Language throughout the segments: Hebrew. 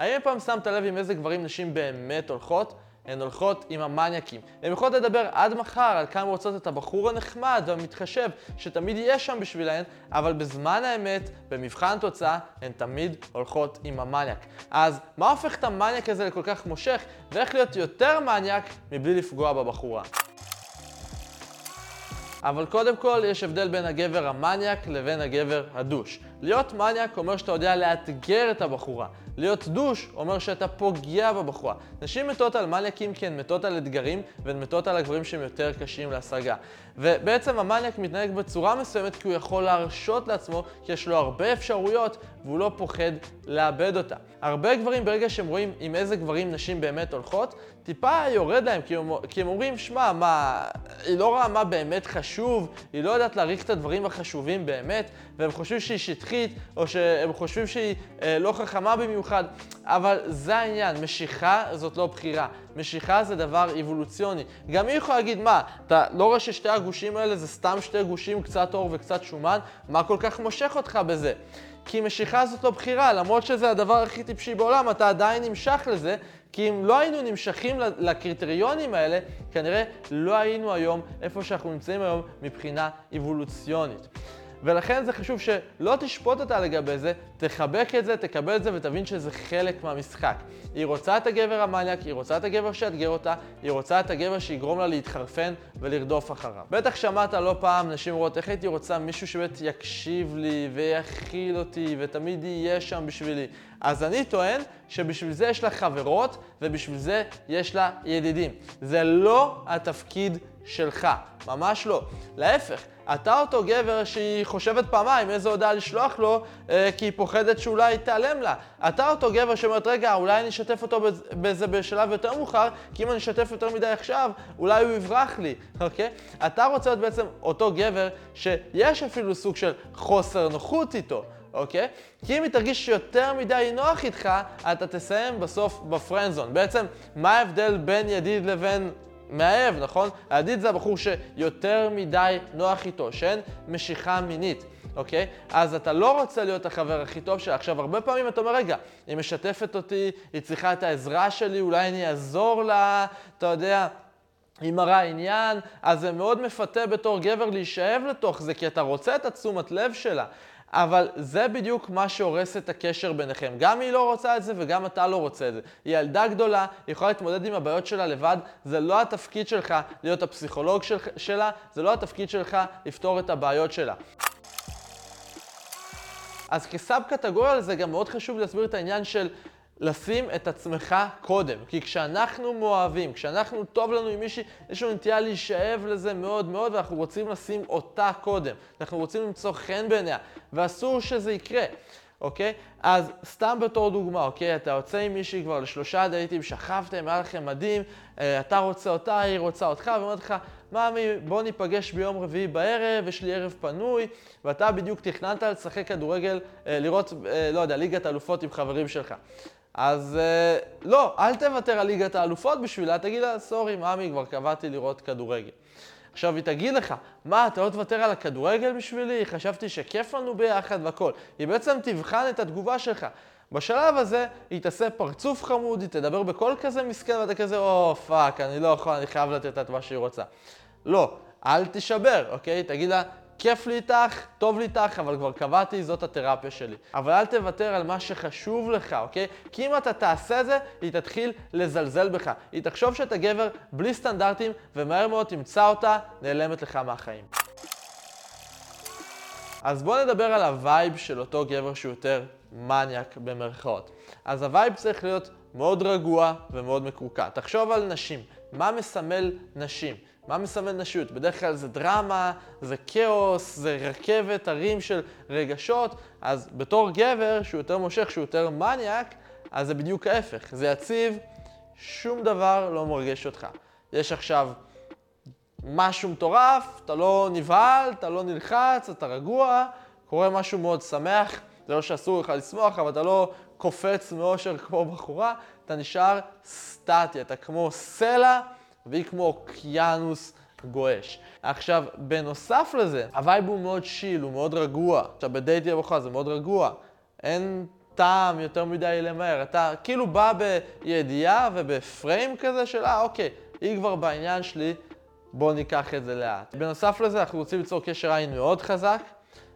האם פעם שמת לב עם איזה גברים נשים באמת הולכות? הן הולכות עם המניאקים. הן יכולות לדבר עד מחר על כמה רוצות את הבחור הנחמד והמתחשב שתמיד יהיה שם בשבילהן, אבל בזמן האמת, במבחן תוצאה, הן תמיד הולכות עם המניאק. אז מה הופך את המניאק הזה לכל כך מושך, ואיך להיות יותר מניאק מבלי לפגוע בבחורה? אבל קודם כל יש הבדל בין הגבר המניאק לבין הגבר הדוש. להיות מניאק אומר שאתה יודע לאתגר את הבחורה. להיות דוש אומר שאתה פוגע בבחורה. נשים מתות על מניאקים כי הן מתות על אתגרים והן מתות על הגברים שהם יותר קשים להשגה. ובעצם המניאק מתנהג בצורה מסוימת כי הוא יכול להרשות לעצמו כי יש לו הרבה אפשרויות והוא לא פוחד לאבד אותה. הרבה גברים ברגע שהם רואים עם איזה גברים נשים באמת הולכות, טיפה יורד להם כי הם, כי הם אומרים, שמע, מה, היא לא רואה מה באמת חשוב, היא לא יודעת להעריך את הדברים החשובים באמת, והם חושבים שהיא שטחית, או שהם חושבים שהיא אה, לא חכמה במיוחד, אבל זה העניין, משיכה זאת לא בחירה. משיכה זה דבר אבולוציוני. גם היא יכולה להגיד, מה, אתה לא רואה ששתי הגושים האלה זה סתם שתי גושים, קצת אור וקצת שומן? מה כל כך מושך אותך בזה? כי משיכה זאת לא בחירה, למרות שזה הדבר הכי טיפשי בעולם, אתה עדיין נמשך לזה, כי אם לא היינו נמשכים לקריטריונים האלה, כנראה לא היינו היום איפה שאנחנו נמצאים היום מבחינה אבולוציונית. ולכן זה חשוב שלא תשפוט אותה לגבי זה, תחבק את זה, תקבל את זה ותבין שזה חלק מהמשחק. היא רוצה את הגבר המניאק, היא רוצה את הגבר שיאתגר אותה, היא רוצה את הגבר שיגרום לה להתחרפן ולרדוף אחריו. בטח שמעת לא פעם נשים אומרות, איך הייתי רוצה מישהו שבאמת יקשיב לי ויכיל אותי ותמיד יהיה שם בשבילי. אז אני טוען שבשביל זה יש לה חברות ובשביל זה יש לה ידידים. זה לא התפקיד שלך, ממש לא. להפך, אתה אותו גבר שהיא חושבת פעמיים איזה הודעה לשלוח לו, אה, כי היא פוחדת שאולי תיעלם לה. אתה אותו גבר שאומרת, רגע, אולי אני אשתף אותו בזה בשלב יותר מאוחר, כי אם אני אשתף יותר מדי עכשיו, אולי הוא יברח לי, אוקיי? אתה רוצה להיות בעצם אותו גבר שיש אפילו סוג של חוסר נוחות איתו. אוקיי? כי אם היא תרגיש שיותר מדי נוח איתך, אתה תסיים בסוף בפרנזון. בעצם, מה ההבדל בין ידיד לבין מאהב, נכון? הידיד זה הבחור שיותר מדי נוח איתו, שאין משיכה מינית. אוקיי? אז אתה לא רוצה להיות החבר הכי טוב שלה. עכשיו, הרבה פעמים אתה אומר, רגע, היא משתפת אותי, היא צריכה את העזרה שלי, אולי אני אעזור לה, אתה יודע. היא מראה עניין, אז זה מאוד מפתה בתור גבר להישאב לתוך זה, כי אתה רוצה את התשומת לב שלה. אבל זה בדיוק מה שהורס את הקשר ביניכם. גם היא לא רוצה את זה וגם אתה לא רוצה את זה. היא ילדה גדולה, היא יכולה להתמודד עם הבעיות שלה לבד, זה לא התפקיד שלך להיות הפסיכולוג של, שלה, זה לא התפקיד שלך לפתור את הבעיות שלה. אז כסאב קטגוריה לזה גם מאוד חשוב להסביר את העניין של לשים את עצמך קודם. כי כשאנחנו מאוהבים, כשאנחנו טוב לנו עם מישהי, יש לנו נטייה להישאב לזה מאוד מאוד, ואנחנו רוצים לשים אותה קודם. אנחנו רוצים למצוא חן בעיניה, ואסור שזה יקרה. אוקיי? אז סתם בתור דוגמה, אוקיי? אתה יוצא עם מישהי כבר לשלושה דייטים, שכבתם, היה לכם מדהים, אה, אתה רוצה אותה, היא רוצה אותך, ואומרת לך, מאמי, בוא ניפגש ביום רביעי בערב, יש לי ערב פנוי, ואתה בדיוק תכננת לשחק כדורגל, אה, לראות, אה, לא יודע, ליגת אלופות עם חברים שלך. אז אה, לא, אל תוותר על ליגת האלופות בשבילה, תגיד לה, סורי, מאמי, כבר קבעתי לראות כדורגל. עכשיו היא תגיד לך, מה, אתה לא תוותר על הכדורגל בשבילי? חשבתי שכיף לנו ביחד והכל. היא בעצם תבחן את התגובה שלך. בשלב הזה היא תעשה פרצוף חמוד, היא תדבר בקול כזה מסכן ואתה כזה, או פאק, אני לא יכול, אני חייב לתת את מה שהיא רוצה. לא, אל תישבר, אוקיי? תגיד לה, כיף לי איתך, טוב לי איתך, אבל כבר קבעתי, זאת התרפיה שלי. אבל אל תוותר על מה שחשוב לך, אוקיי? כי אם אתה תעשה זה, היא תתחיל לזלזל בך. היא תחשוב שאתה גבר בלי סטנדרטים, ומהר מאוד תמצא אותה נעלמת לך מהחיים. אז בואו נדבר על ה vibe של אותו גבר שהוא יותר מניאק במרכאות. אז ה vibe צריך להיות מאוד רגוע ומאוד מקורקע. תחשוב על נשים, מה מסמל נשים? מה מסמל נשיות? בדרך כלל זה דרמה, זה כאוס, זה רכבת, הרים של רגשות, אז בתור גבר שהוא יותר מושך, שהוא יותר מניאק, אז זה בדיוק ההפך. זה יציב, שום דבר לא מרגש אותך. יש עכשיו משהו מטורף, אתה לא נבהל, אתה לא נלחץ, אתה רגוע, קורה משהו מאוד שמח, זה לא שאסור לך לשמוח, אבל אתה לא קופץ מאושר כמו בחורה, אתה נשאר סטטי, אתה כמו סלע. והיא כמו אוקיינוס גועש. עכשיו, בנוסף לזה, ה vibe הוא מאוד chill, הוא מאוד רגוע. עכשיו, בדייט עם הבחורה זה מאוד רגוע. אין טעם יותר מדי למהר. אתה כאילו בא בידיעה ובפריים כזה של, אה, אוקיי, היא כבר בעניין שלי, בוא ניקח את זה לאט. בנוסף לזה, אנחנו רוצים ליצור קשר עין מאוד חזק,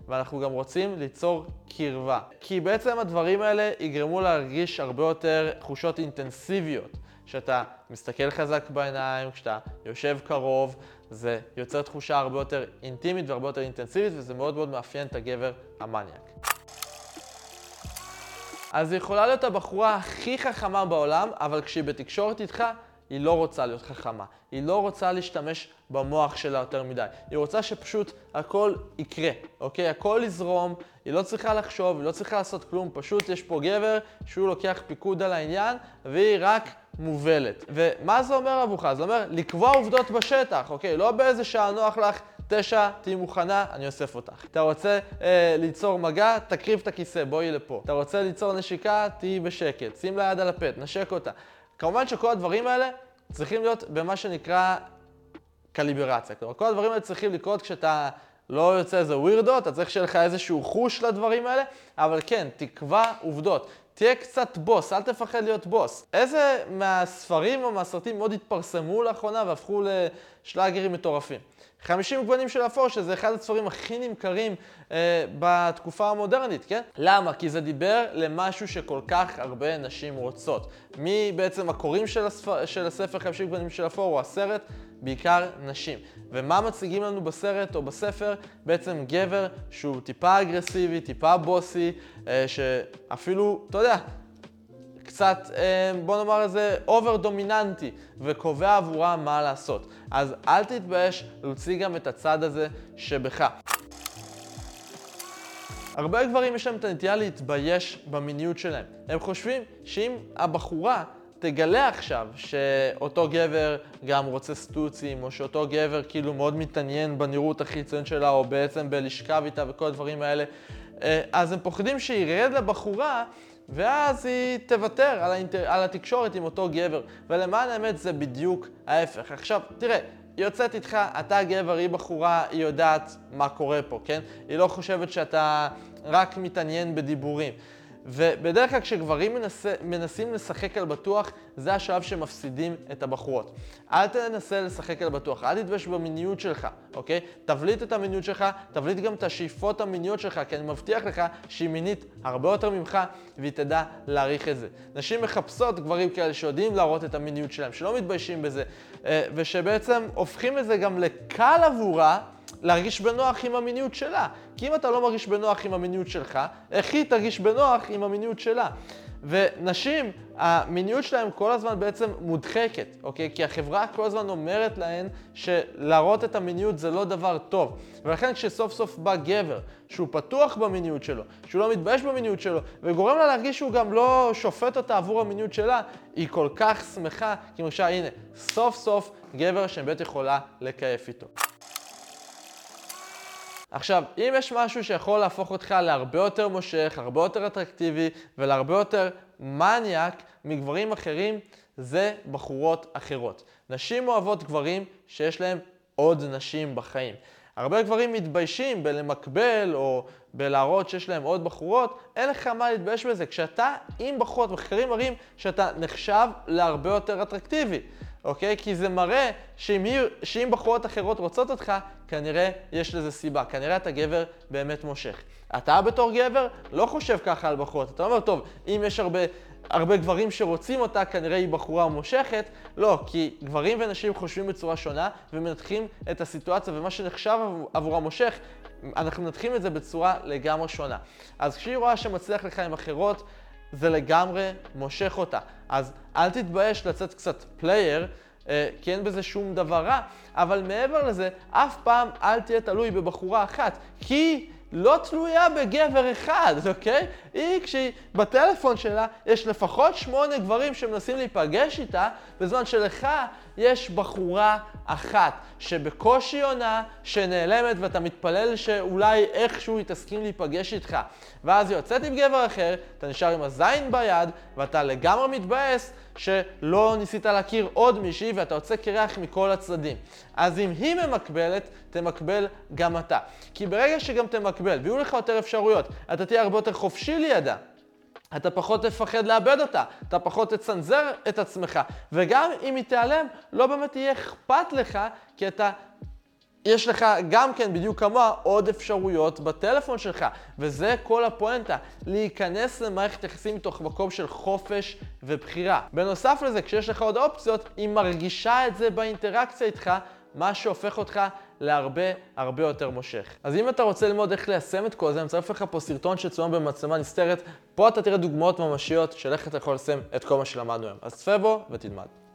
ואנחנו גם רוצים ליצור קרבה. כי בעצם הדברים האלה יגרמו להרגיש הרבה יותר תחושות אינטנסיביות. כשאתה מסתכל חזק בעיניים, כשאתה יושב קרוב, זה יוצר תחושה הרבה יותר אינטימית והרבה יותר אינטנסיבית, וזה מאוד מאוד מאפיין את הגבר המניאק. אז היא יכולה להיות הבחורה הכי חכמה בעולם, אבל כשהיא בתקשורת איתך, היא לא רוצה להיות חכמה. היא לא רוצה להשתמש במוח שלה יותר מדי. היא רוצה שפשוט הכל יקרה, אוקיי? הכל יזרום, היא לא צריכה לחשוב, היא לא צריכה לעשות כלום, פשוט יש פה גבר שהוא לוקח פיקוד על העניין, והיא רק מובלת. ומה זה אומר עבורך? זה אומר לקבוע עובדות בשטח, אוקיי? לא באיזה שעה נוח לך. תשע, תהיי מוכנה, אני אוסף אותך. אתה רוצה אה, ליצור מגע, תקריב את הכיסא, בואי לפה. אתה רוצה ליצור נשיקה, תהיי בשקט. שים לה יד על הפט, נשק אותה. כמובן שכל הדברים האלה צריכים להיות במה שנקרא קליברציה. כלומר, כל הדברים האלה צריכים לקרות כשאתה לא יוצא איזה ווירדו, אתה צריך שיהיה לך איזשהו חוש לדברים האלה, אבל כן, תקבע עובדות. תהיה קצת בוס, אל תפחד להיות בוס. איזה מהספרים או מהסרטים מאוד התפרסמו לאחרונה והפכו לשלאגרים מטורפים? 50 גוונים של אפור, שזה אחד הספרים הכי נמכרים אה, בתקופה המודרנית, כן? למה? כי זה דיבר למשהו שכל כך הרבה נשים רוצות. מי בעצם הקוראים של, הספר, של הספר 50 גוונים של אפור או הסרט? בעיקר נשים. ומה מציגים לנו בסרט או בספר? בעצם גבר שהוא טיפה אגרסיבי, טיפה bossy, אה, שאפילו, אתה יודע, קצת, אה, בוא נאמר איזה over דומיננטי, וקובע עבורה מה לעשות. אז אל תתבייש להוציא גם את הצד הזה שבך. הרבה גברים יש להם את הנטייה להתבייש במיניות שלהם. הם חושבים שאם הבחורה תגלה עכשיו שאותו גבר גם רוצה סטוצים, או שאותו גבר כאילו מאוד מתעניין בנראות החיצונית שלה, או בעצם בלשכב איתה וכל הדברים האלה, אה, אז הם פוחדים שירד לבחורה ואז היא תוותר על, האינטר... על התקשורת עם אותו גבר. ולמען האמת זה בדיוק ההפך. עכשיו, תראה, היא יוצאת איתך, אתה גבר, היא בחורה, היא יודעת מה קורה פה, כן? היא לא חושבת שאתה רק מתעניין בדיבורים. ובדרך כלל כשגברים מנס, מנסים לשחק על בטוח, זה השלב שמפסידים את הבחורות. אל תנסה לשחק על בטוח, אל תתבייש במיניות שלך, אוקיי? תבליט את המיניות שלך, תבליט גם את השאיפות המיניות שלך, כי אני מבטיח לך שהיא מינית הרבה יותר ממך, והיא תדע להעריך את זה. נשים מחפשות גברים כאלה שיודעים להראות את המיניות שלהם, שלא מתביישים בזה, אה, ושבעצם הופכים את זה גם לקל עבורה. להרגיש בנוח עם המיניות שלה. כי אם אתה לא מרגיש בנוח עם המיניות שלך, איך היא תרגיש בנוח עם המיניות שלה? ונשים, המיניות שלהן כל הזמן בעצם מודחקת, אוקיי? כי החברה כל הזמן אומרת להן שלהראות את המיניות זה לא דבר טוב. ולכן כשסוף סוף בא גבר, שהוא פתוח במיניות שלו, שהוא לא מתבייש במיניות שלו, וגורם לה להרגיש שהוא גם לא שופט אותה עבור המיניות שלה, היא כל כך שמחה, כי מרגישה, הנה, סוף סוף גבר שבאמת יכולה לקייף איתו. עכשיו, אם יש משהו שיכול להפוך אותך להרבה יותר מושך, הרבה יותר אטרקטיבי ולהרבה יותר מניאק מגברים אחרים, זה בחורות אחרות. נשים אוהבות גברים שיש להם עוד נשים בחיים. הרבה גברים מתביישים בלמקבל או בלהראות שיש להם עוד בחורות, אין לך מה להתבייש בזה. כשאתה עם בחורות, מחקרים מראים שאתה נחשב להרבה יותר אטרקטיבי. אוקיי? כי זה מראה שאם, שאם בחורות אחרות רוצות אותך, כנראה יש לזה סיבה. כנראה אתה גבר באמת מושך. אתה בתור גבר לא חושב ככה על בחורות. אתה אומר, טוב, אם יש הרבה, הרבה גברים שרוצים אותה, כנראה היא בחורה מושכת. לא, כי גברים ונשים חושבים בצורה שונה ומנתחים את הסיטואציה ומה שנחשב עבורה מושך, אנחנו מנתחים את זה בצורה לגמרי שונה. אז כשהיא רואה שמצליח לך עם אחרות, זה לגמרי מושך אותה. אז אל תתבייש לצאת קצת player, אה, כי אין בזה שום דבר רע, אבל מעבר לזה, אף פעם אל תהיה תלוי בבחורה אחת, כי לא תלויה בגבר אחד, אוקיי? היא, כשהיא בטלפון שלה, יש לפחות שמונה גברים שמנסים להיפגש איתה, בזמן שלך יש בחורה אחת שבקושי עונה, שנעלמת, ואתה מתפלל שאולי איכשהו היא תסכים להיפגש איתך. ואז היא יוצאת עם גבר אחר, אתה נשאר עם הזין ביד, ואתה לגמרי מתבאס שלא ניסית להכיר עוד מישהי, ואתה יוצא קרח מכל הצדדים. אז אם היא ממקבלת, תמקבל גם אתה. כי ברגע שגם תמקבל, ויהיו לך יותר אפשרויות, אתה תהיה הרבה יותר חופשי לידה. אתה פחות תפחד לאבד אותה, אתה פחות תצנזר את עצמך, וגם אם היא תיעלם, לא באמת יהיה אכפת לך, כי אתה יש לך גם כן, בדיוק כמוה, עוד אפשרויות בטלפון שלך. וזה כל הפואנטה, להיכנס למערכת יחסים מתוך מקום של חופש ובחירה. בנוסף לזה, כשיש לך עוד אופציות, היא מרגישה את זה באינטראקציה איתך, מה שהופך אותך להרבה הרבה יותר מושך. אז אם אתה רוצה ללמוד איך ליישם את כל זה, אני מצרף לך פה סרטון שצוין במצלמה נסתרת. פה אתה תראה דוגמאות ממשיות של איך אתה יכול ליישם את כל מה שלמדנו היום. אז צפה בו ותלמד.